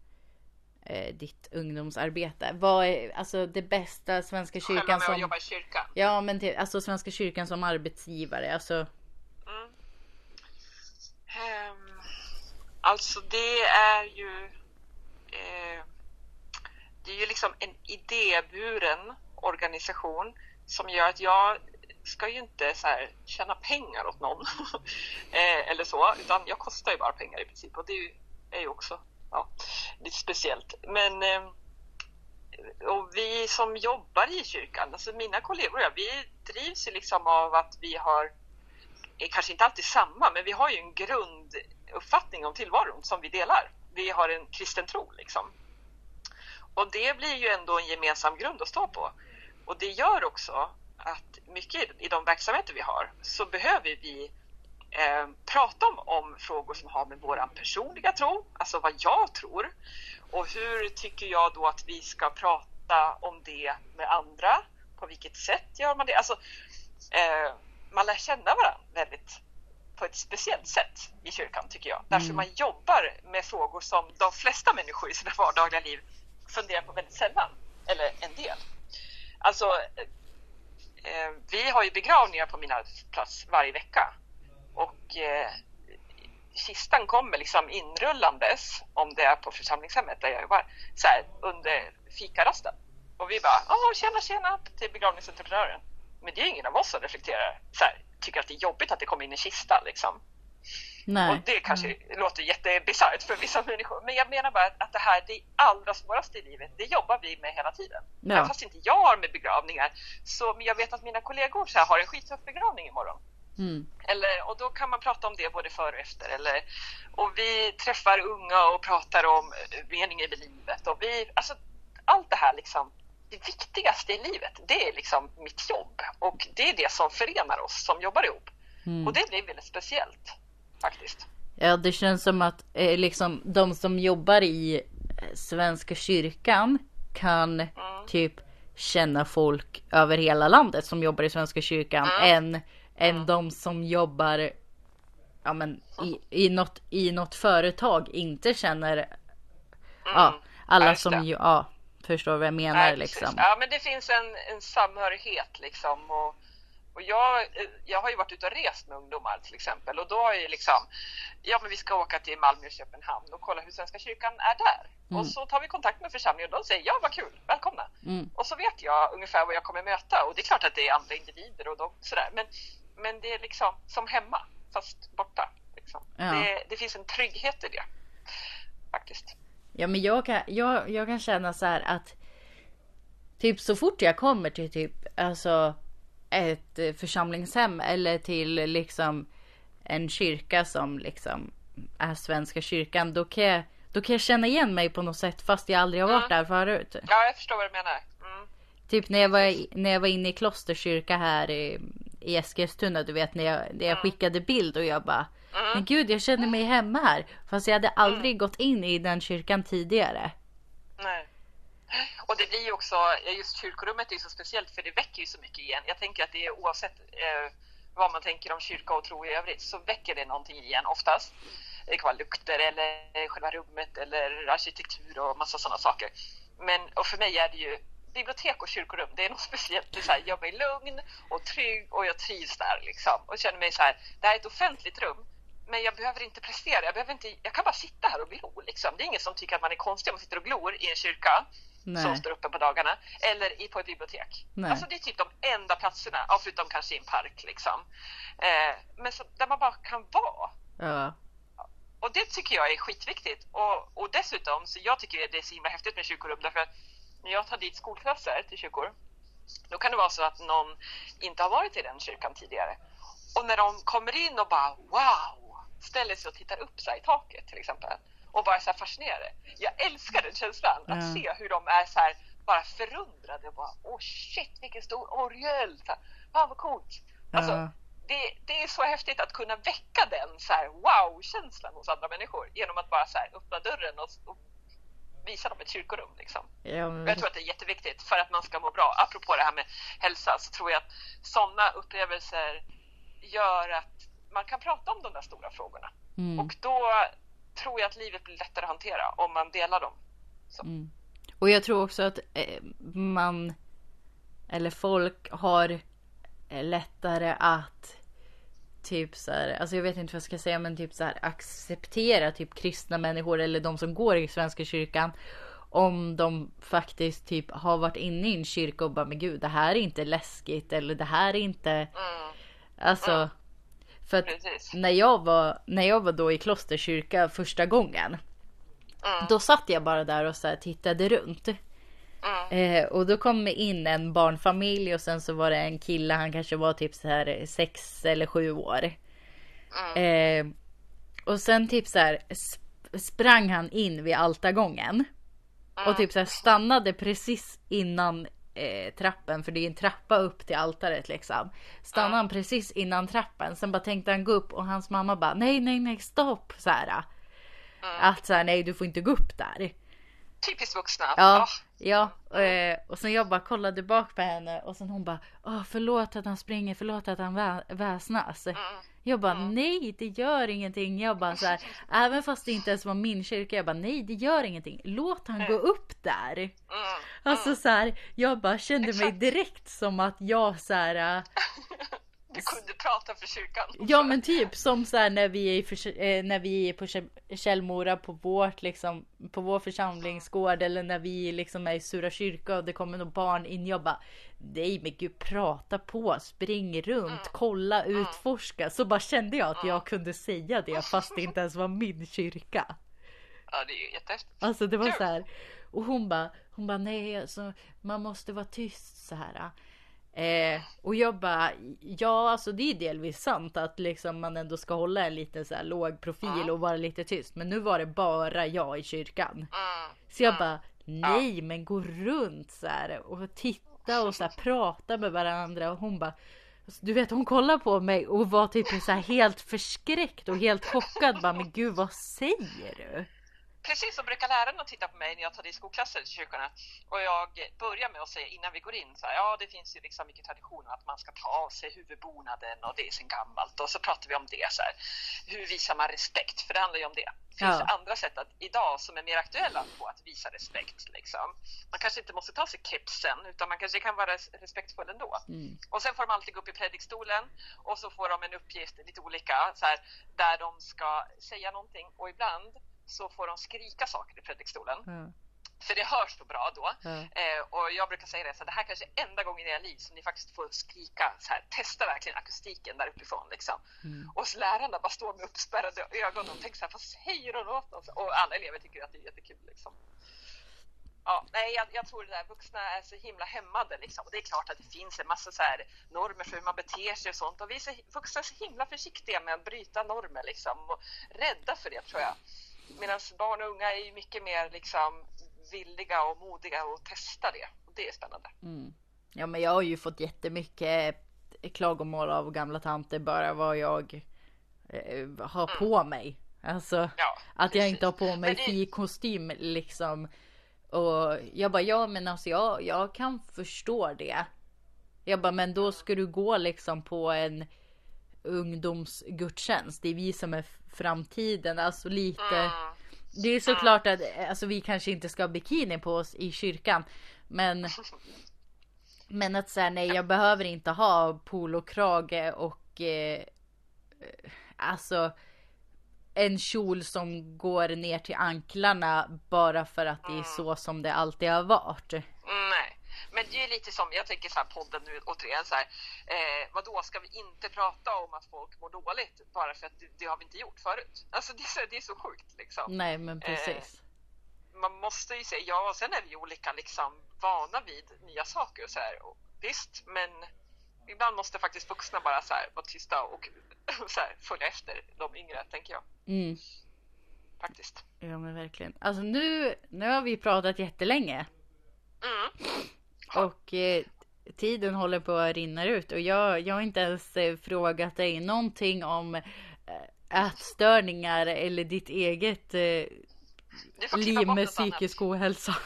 eh, ditt ungdomsarbete? Vad är alltså det bästa Svenska Själva kyrkan med att som... jobba i kyrkan. Ja men till, alltså Svenska kyrkan som arbetsgivare, alltså Mm. Ehm, alltså det är ju eh, det är ju liksom en idéburen organisation som gör att jag ska ju inte så här tjäna pengar åt någon eh, eller så, utan jag kostar ju bara pengar i princip och det är ju, är ju också ja, lite speciellt. Men eh, och vi som jobbar i kyrkan, alltså mina kollegor och jag, vi drivs ju liksom av att vi har, är kanske inte alltid samma, men vi har ju en grunduppfattning om tillvaron som vi delar. Vi har en kristen tro liksom. Och det blir ju ändå en gemensam grund att stå på. Och det gör också att mycket i de verksamheter vi har så behöver vi eh, prata om, om frågor som har med vår personliga tro, alltså vad jag tror. Och hur tycker jag då att vi ska prata om det med andra? På vilket sätt gör man det? Alltså, eh, man lär känna varandra väldigt på ett speciellt sätt i kyrkan tycker jag. Därför mm. man jobbar med frågor som de flesta människor i sina vardagliga liv funderar på väldigt sällan, eller en del. Alltså, Eh, vi har ju begravningar på min arbetsplats varje vecka och eh, kistan kommer liksom inrullandes, om det är på församlingshemmet där jag jobbar, så här, under fikarasten. Och vi bara, ”Åh, tjena tjena till begravningsentreprenören. Men det är ingen av oss som reflekterar, så här, tycker att det är jobbigt att det kommer in en kista liksom. Nej. Och det kanske mm. låter jättebisarrt för vissa människor. Men jag menar bara att, det här, det allra svåraste i livet, det jobbar vi med hela tiden. Ja. Även fast inte jag har med begravningar. Så jag vet att mina kollegor så här, har en skittuff begravning imorgon. Mm. Eller, och då kan man prata om det både före och efter. Eller, och vi träffar unga och pratar om meningen med livet. Och vi, alltså, allt det här liksom, det viktigaste i livet, det är liksom mitt jobb. Och det är det som förenar oss som jobbar ihop. Mm. Och det blir väldigt speciellt faktiskt. Ja, det känns som att eh, liksom de som jobbar i eh, Svenska kyrkan kan mm. typ känna folk över hela landet som jobbar i Svenska kyrkan mm. än, än mm. de som jobbar ja, men, i, i, något, i något företag inte känner mm. ja, alla som ju, ja, förstår vad jag menar Nej, liksom. Ja, men det finns en, en samhörighet liksom och och jag, jag har ju varit ute och rest med ungdomar till exempel och då är ju liksom, ja men vi ska åka till Malmö och Köpenhamn och kolla hur Svenska kyrkan är där. Mm. Och så tar vi kontakt med församlingen och de säger ja vad kul, välkomna. Mm. Och så vet jag ungefär vad jag kommer möta och det är klart att det är andra individer och de, sådär men, men det är liksom som hemma fast borta. Liksom. Ja. Det, det, finns en trygghet i det faktiskt. Ja men jag kan, jag, jag kan känna så här att typ så fort jag kommer till typ alltså ett eh, församlingshem eller till liksom en kyrka som liksom är Svenska kyrkan, då kan jag, då kan jag känna igen mig på något sätt fast jag aldrig har varit mm. där förut. Ja, jag förstår vad du menar. Mm. Typ när jag, var, när jag var inne i klosterkyrka här i, i Eskilstuna, du vet när jag, när jag mm. skickade bild och jag bara mm. Men gud, jag känner mig hemma här. Fast jag hade aldrig mm. gått in i den kyrkan tidigare. Nej. Och det blir ju också, just kyrkorummet är så speciellt för det väcker ju så mycket igen. Jag tänker att det är oavsett eh, vad man tänker om kyrka och tro i övrigt så väcker det någonting igen oftast. Det kan vara lukter eller själva rummet eller arkitektur och massa sådana saker. Men och för mig är det ju bibliotek och kyrkorum, det är något speciellt. Det är så här, jag blir lugn och trygg och jag trivs där liksom. Och känner mig så här, det här är ett offentligt rum men jag behöver inte prestera. Jag, behöver inte, jag kan bara sitta här och glo. Liksom. Det är ingen som tycker att man är konstig om man sitter och glor i en kyrka Nej. som står uppe på dagarna eller på ett bibliotek. Nej. Alltså det är typ de enda platserna, ja, förutom kanske i en park liksom. Eh, men så, där man bara kan vara. Ja. Och det tycker jag är skitviktigt. Och, och dessutom, så jag tycker det är så himla häftigt med kyrkorum därför att när jag tar dit skolklasser till kyrkor då kan det vara så att någon inte har varit i den kyrkan tidigare. Och när de kommer in och bara wow, ställer sig och tittar upp så i taket till exempel och bara så här fascinerade. Jag älskar den känslan, att se hur de är så här bara förundrade och bara åh oh shit vilken stor orgel! Fan vad coolt! Alltså, det, det, är så häftigt att kunna väcka den så här wow-känslan hos andra människor genom att bara så här öppna dörren och, och visa dem ett kyrkorum. Liksom. Ja, men... Jag tror att det är jätteviktigt för att man ska må bra. Apropå det här med hälsa så tror jag att sådana upplevelser gör att man kan prata om de där stora frågorna. Mm. Och då tror jag att livet blir lättare att hantera om man delar dem. Mm. Och jag tror också att eh, man eller folk har eh, lättare att typ så här, alltså jag vet inte vad jag ska säga men typ så här acceptera typ kristna människor eller de som går i Svenska kyrkan om de faktiskt typ har varit inne i en kyrka och bara men gud det här är inte läskigt eller det här är inte mm. Alltså mm. För att när jag, var, när jag var då i klosterkyrka första gången. Mm. Då satt jag bara där och så tittade runt. Mm. Eh, och då kom in en barnfamilj och sen så var det en kille, han kanske var typ så här sex eller sju år. Mm. Eh, och sen typ så här sp- sprang han in vid altargången. Och typ så här stannade precis innan eh, trappen, för det är en trappa upp till altaret liksom. Stannade han precis innan trappen, sen bara tänkte han gå upp och hans mamma bara nej, nej, nej, stopp så här. Att så här, nej, du får inte gå upp där. Typiskt vuxna. Ja, ja. Eh, och sen jag bara kollade bak på henne och sen hon bara Åh, förlåt att han springer, förlåt att han vä- väsnas. Jag bara nej, det gör ingenting. Jag bara så här, även fast det inte ens var min kyrka, jag bara nej, det gör ingenting. Låt han gå upp där. mm. Alltså så här, jag bara kände mig Exakt. direkt som att jag så här. kunde prata för kyrkan. Ja men typ som så här när vi är, i förs- eh, när vi är på Kä- Källmora på vårt liksom på vår församlingsgård eller när vi liksom är i Sura kyrka och det kommer några barn in. Jag bara nej men gud prata på, spring runt, kolla, utforska. Så bara kände jag att jag kunde säga det fast det inte ens var min kyrka. Ja, det är ju jättehäftigt. Alltså det var så här. Och hon bara, hon bara nej alltså man måste vara tyst så här. Eh, och jag bara, ja alltså det är delvis sant att liksom man ändå ska hålla en lite så här låg profil och vara lite tyst. Men nu var det bara jag i kyrkan. Mm. Så jag bara, nej men gå runt så här och titta och så här prata med varandra. Och hon bara, alltså, du vet hon kollade på mig och var typ så helt förskräckt och helt chockad. Bara, men gud vad säger du? Precis så brukar lärarna titta på mig när jag tar i skolklasser till kyrkorna. Och jag börjar med att säga innan vi går in så här, ja det finns ju liksom mycket tradition att man ska ta av sig huvudbonaden och det är sen gammalt och så pratar vi om det så här. Hur visar man respekt? För det handlar ju om det. Det finns Ja. andra sätt att, idag som är mer aktuella på att visa respekt. Liksom. Man kanske inte måste ta sig kepsen utan man kanske kan vara res- respektfull ändå. Mm. Och sen får de alltid gå upp i predikstolen och så får de en uppgift, lite olika, så här, där de ska säga någonting och ibland så får de skrika saker i predikstolen. Ja, För det hörs så bra då. ja. Eh, och jag brukar säga det, så det här kanske är enda gången i era liv som ni faktiskt får skrika så här, testa verkligen akustiken där uppifrån liksom. Mm. Och så lärarna bara står med uppspärrade ögon och tänker så här, vad säger hon åt oss? Och alla elever tycker att det är jättekul liksom. Ja, nej, jag, jag tror det där vuxna är så himla hämmade liksom. Och det är klart att det finns en massa så här normer för hur man beter sig och sånt. Och vi är så, vuxna är så himla försiktiga med att bryta normer liksom. Och rädda för det tror jag. Medan barn och unga är ju mycket mer liksom villiga och modiga att testa det. Och det är spännande. Mm. Ja men jag har ju fått jättemycket klagomål av gamla tanter bara vad jag eh, har på mig. Alltså Ja, att jag inte har på mig det- fikostym liksom. Och jag bara ja men alltså jag, jag kan förstå det. Jag bara men då ska du gå liksom på en ungdomsgudstjänst. Det är vi som är framtiden. Alltså lite. Mm. Det är såklart att alltså, vi kanske inte ska ha bikini på oss i kyrkan. Men Men att säga nej jag behöver inte ha polokrage och eh, Alltså En kjol som går ner till anklarna bara för att det är så som det alltid har varit. Nej, men det är lite som, jag tänker så här podden nu återigen så här, eh, vadå ska vi inte prata om att folk mår dåligt bara för att det, det har vi inte gjort förut? Alltså det är så, det är så sjukt liksom. Nej men precis. Man måste ju säga, ja och sen är vi olika liksom vana vid nya saker och så här. Och, visst, men ibland måste faktiskt vuxna bara så här vara tysta och så här, följa efter de yngre tänker jag Mm. faktiskt. Ja men verkligen. Alltså nu, nu har vi pratat jättelänge. Mm. Och eh, tiden håller på att rinna ut och jag, jag har inte ens eh, frågat dig någonting om eh, ätstörningar eller ditt eget eh, liv med något annat. psykisk ohälsa.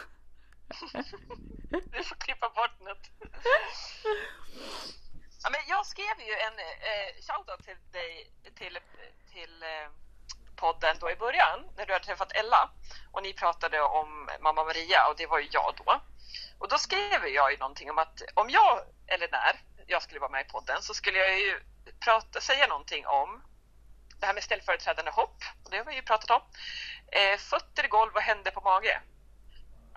Du får klippa bort något. Ja, men jag skrev ju en eh, shoutout till dig till, till eh, podden då i början när du hade träffat Ella och ni pratade om mamma Maria och det var ju jag då. Och då skrev jag ju någonting om att om jag, eller när jag skulle vara med i podden så skulle jag ju prata, säga någonting om det här med ställföreträdande hopp, och det har vi ju pratat om. Eh, fötter i golv och händer på mage.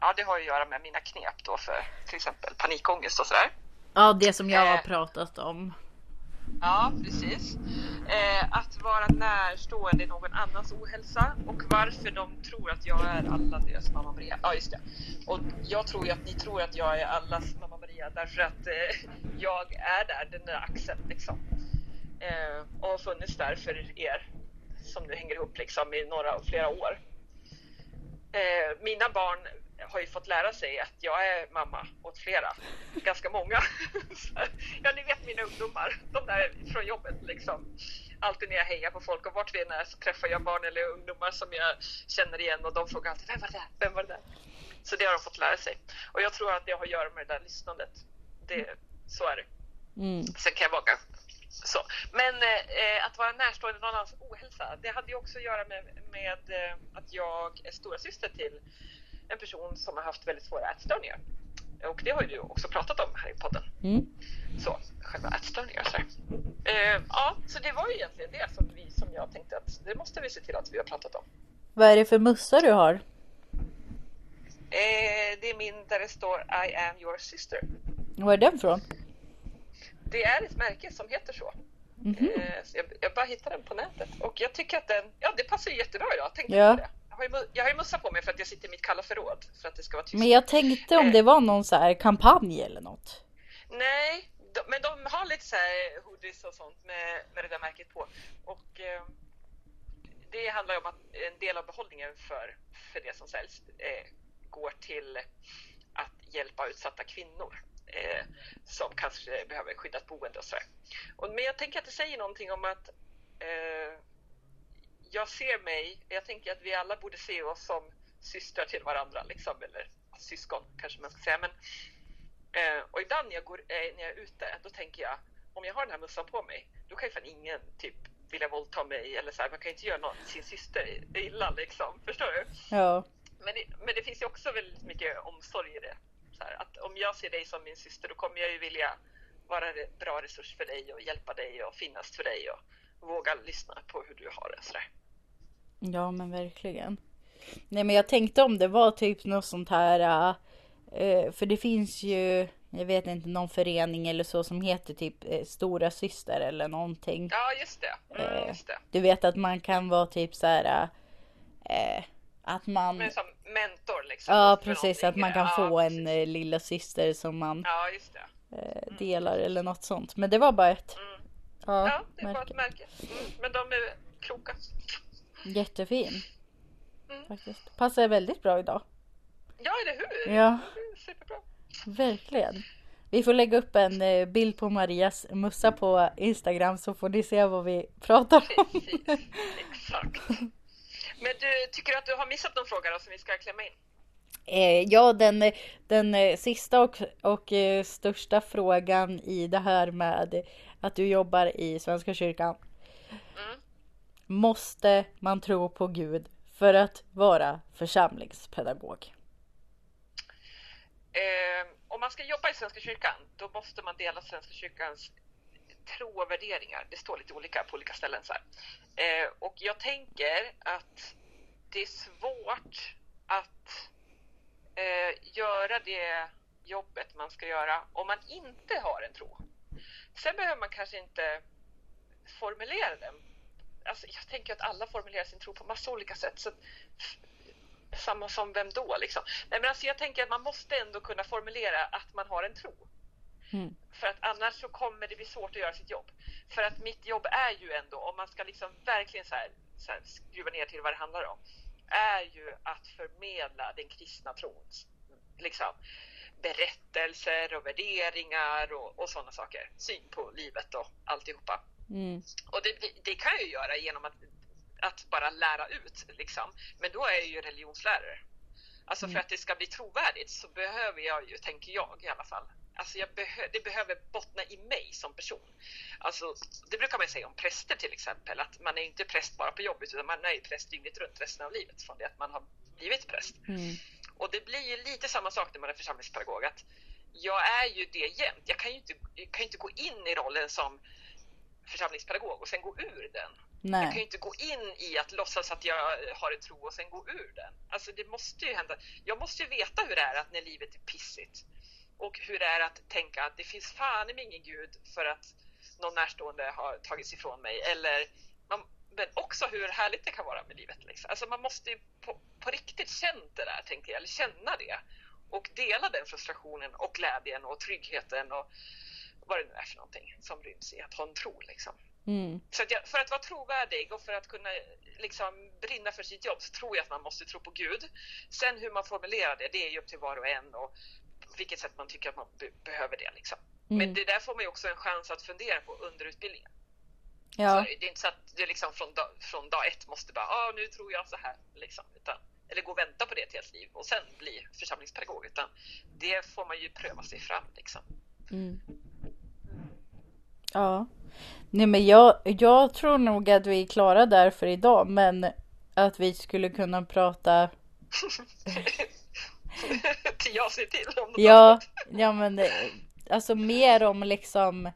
Ja, det har ju att göra med mina knep då för till exempel panikångest och sådär. Ja det som jag har Eh. pratat om. Ja, precis. Eh, att vara närstående i någon annans ohälsa och varför de tror att jag är alla deras mamma Maria. Ja, just det. Och jag tror ju att ni tror att jag är allas mamma Maria därför att eh, jag är där, den där axeln liksom. Eh, och har funnits där för er som nu hänger ihop liksom i några, flera år. Eh, mina barn har ju fått lära sig att jag är mamma åt flera, ganska många. ja, ni vet mina ungdomar, de där från jobbet liksom. Alltid när jag hejar på folk och vart vi än är så träffar jag barn eller ungdomar som jag känner igen och de frågar alltid vem var det där? Vem var det där? Så det har de fått lära sig. Och jag tror att det har att göra med det där lyssnandet. Det, så är det. Mm. Sen kan jag vara så. Men eh, att vara närstående någon annans ohälsa, det hade ju också att göra med, med eh, att jag är stora syster till en person som har haft väldigt svåra ätstörningar. Och det har ju du också pratat om här i podden. Mm. Så, själva ätstörningar. Så, eh, ja, så det var ju egentligen det som, vi, som jag tänkte att det måste vi se till att vi har pratat om. Vad är det för mussa du har? Eh, det är min där det står I am your sister. Var är den från? Det är ett märke som heter så. Mm -hmm. eh, så jag, jag, bara hittade den på nätet och jag tycker att den, ja det passar jättebra idag. Tänkte ja. på det har ju, jag har ju mussa på mig för att jag sitter i mitt kalla förråd för att det ska vara tyst. Men jag tänkte om det var någon så här kampanj eller något. Nej, de, men de har lite så här hoodies och sånt med, med det där märket på. Och eh, det handlar om att en del av behållningen för, för det som säljs eh, går till att hjälpa utsatta kvinnor eh, som kanske behöver skyddat boende och sådär. Men jag tänker att det säger någonting om att eh, jag ser mig, jag tänker att vi alla borde se oss som systrar till varandra, liksom, eller syskon kanske man ska säga. Men, eh, och ibland när jag, går, eh, när jag är ute, då tänker jag, om jag har den här mössan på mig, då kan ju fan ingen typ vilja våldta mig eller så här, man kan ju inte göra någon, sin syster illa liksom, förstår du? Ja. Men det, men det finns ju också väldigt mycket omsorg i det. Här, att om jag ser dig som min syster, då kommer jag ju vilja vara en bra resurs för dig och hjälpa dig och finnas för dig och våga lyssna på hur du har det. Så där. Ja men verkligen. Nej men jag tänkte om det var typ något sånt här. Uh, för det finns ju, jag vet inte, någon förening eller så som heter typ uh, Stora Syster eller någonting. Ja just det. Mm, just det. Du vet att man kan vara typ så här. att man... Men som mentor liksom. Ja precis, att man kan ja, få precis. en lilla syster som man ja, just det. Mm. delar eller något sånt. Men det var bara ett. Mm. Ja, ja, det märke. var ett märke. Mm, men de är kloka. Jättefin. Mm. Faktiskt. Passar väldigt bra idag. Ja, eller hur? Ja. Superbra. Verkligen. Vi får lägga upp en eh, bild på Marias mussa på Instagram så får ni se vad vi pratar om. Precis, exakt. Men du, tycker du att du har missat någon fråga då som vi ska klämma in? Eh, ja, den, den eh, sista och, och största frågan i det här med att du jobbar i Svenska kyrkan. Mm. Måste man tro på Gud för att vara församlingspedagog? Eh, om man ska jobba i Svenska kyrkan, då måste man dela Svenska kyrkans tro och värderingar. Det står lite olika på olika ställen. Så eh, och jag tänker att det är svårt att eh, göra det jobbet man ska göra om man inte har en tro. Sen behöver man kanske inte formulera den alltså, jag tänker att alla formulerar sin tro på massa olika sätt. Så, samma som vem då liksom? Nej, men alltså, jag tänker att man måste ändå kunna formulera att man har en tro. Mm. För att annars så kommer det bli svårt att göra sitt jobb. För att mitt jobb är ju ändå, om man ska liksom verkligen så här, så här skruva ner till vad det handlar om, är ju att förmedla den kristna trons liksom, berättelser och värderingar och, och sådana saker. Syn på livet och alltihopa. Mm. Och det, det, kan jag ju göra genom att, att bara lära ut, liksom. men då är jag ju religionslärare. Alltså mm. för att det ska bli trovärdigt så behöver jag ju, tänker jag i alla fall, Alltså jag behö det behöver bottna i mig som person. Alltså, det brukar man säga om präster till exempel, att man är inte präst bara på jobbet utan man är präst dygnet runt resten av livet från det att man har blivit präst. Mm. Och det blir ju lite samma sak när man är församlingspedagog, att jag är ju det jämt. Jag kan ju inte, kan inte gå in i rollen som församlingspedagog och sen gå ur den. Nej. Jag kan ju inte gå in i att låtsas att jag har en tro och sen gå ur den. Alltså det måste ju hända. Jag måste ju veta hur det är att när livet är pissigt och hur det är att tänka att det finns fan i ingen gud för att någon närstående har tagits ifrån mig eller man, men också hur härligt det kan vara med livet. Liksom. Alltså man måste ju på, på riktigt känna det där, tänkte jag, eller känna det och dela den frustrationen och glädjen och tryggheten och vad det nu är för någonting som ryms i att ha en tro. Liksom. Mm. Så att jag, för att vara trovärdig och för att kunna liksom, brinna för sitt jobb så tror jag att man måste tro på Gud. Sen hur man formulerar det, det är ju upp till var och en och på vilket sätt man tycker att man be behöver det. Liksom. Mm. Men det där får man ju också en chans att fundera på under utbildningen. Ja. Så det är inte så att du liksom från, dag, från dag ett måste bara, ah, nu tror jag så här. Liksom, utan, eller gå och vänta på det ett helt liv och sen bli församlingspedagog. Utan det får man ju pröva sig fram. Liksom. Mm. Ja. Nej men jag, jag tror nog att vi är klara där för idag men att vi skulle kunna prata Tio avsnitt till om Ja, ja men alltså mer om liksom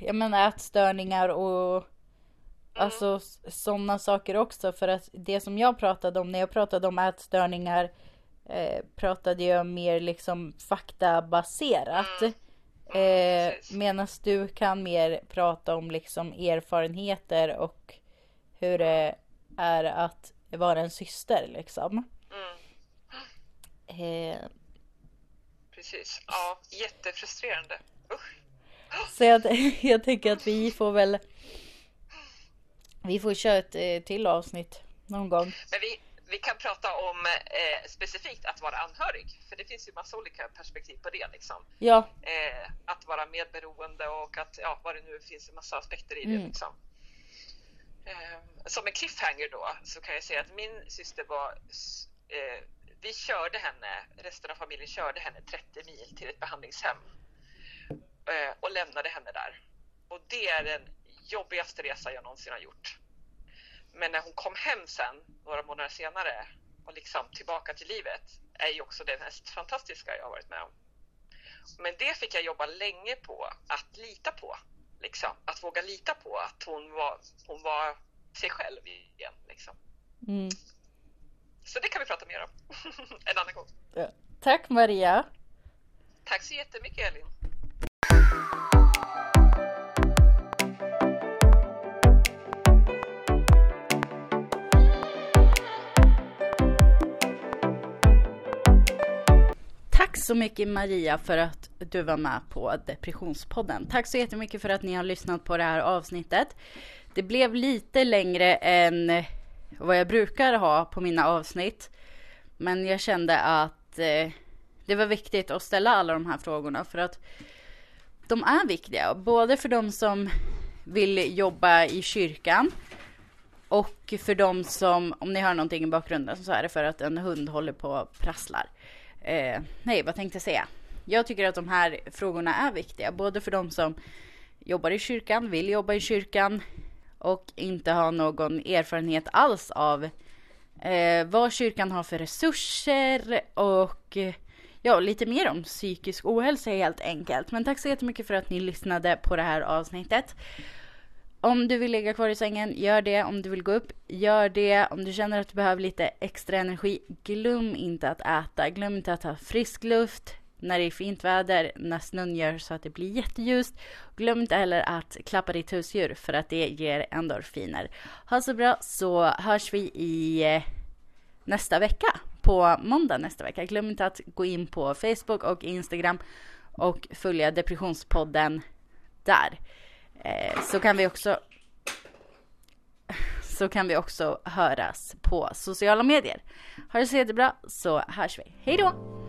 jag menar ätstörningar och mm. alltså sådana saker också för att det som jag pratade om när jag pratade om ätstörningar eh, pratade jag mer liksom faktabaserat. Mm. Eh, Medan du kan mer prata om liksom erfarenheter och hur det är att vara en syster liksom. Mm. Eh, Precis, ja jättefrustrerande. Usch. Så jag, jag tänker att vi får väl Vi får köra ett eh, till avsnitt någon gång. Men vi, vi kan prata om eh, specifikt att vara anhörig, för det finns ju massa olika perspektiv på det. Liksom. Ja. Eh, att vara medberoende och att, ja, vad det nu finns en massa aspekter i det. Mm. Liksom. Eh, som en cliffhanger då, så kan jag säga att min syster var eh, vi körde henne, resten av familjen körde henne 30 mil till ett behandlingshem eh, och lämnade henne där. Och det är den jobbigaste resa jag någonsin har gjort. Men när hon kom hem sen, några månader senare, och liksom tillbaka till livet, är ju också det mest fantastiska jag har varit med om. Men det fick jag jobba länge på, att lita på. Liksom. Att våga lita på att hon var, hon var sig själv igen. Liksom. Mm. Så det kan vi prata mer om en annan gång. Ja. Tack Maria! Tack så jättemycket Elin! Så mycket Maria för att du var med på Depressionspodden. Tack så jättemycket för att ni har lyssnat på det här avsnittet. Det blev lite längre än vad jag brukar ha på mina avsnitt. Men jag kände att eh, det var viktigt att ställa alla de här frågorna för att de är viktiga. Både för de som vill jobba i kyrkan och för de som, om ni hör någonting i bakgrunden så är det för att en hund håller på och prasslar. Eh, nej, vad tänkte jag säga? Jag tycker att de här frågorna är viktiga, både för de som jobbar i kyrkan, vill jobba i kyrkan och inte har någon erfarenhet alls av eh, vad kyrkan har för resurser och ja, lite mer om psykisk ohälsa helt enkelt. Men tack så jättemycket för att ni lyssnade på det här avsnittet. Om du vill ligga kvar i sängen, gör det. Om du vill gå upp, gör det. Om du känner att du behöver lite extra energi, glöm inte att äta. Glöm inte att ha frisk luft när det är fint väder, när snön gör så att det blir jätteljust. Glöm inte heller att klappa ditt husdjur för att det ger endorfiner. Ha så bra så hörs vi i eh, nästa vecka, på måndag nästa vecka. Glöm inte att gå in på Facebook och Instagram och följa Depressionspodden där. Eh, så kan vi också så kan vi också höras på sociala medier. Ha det så jättebra så hörs vi. Hej då!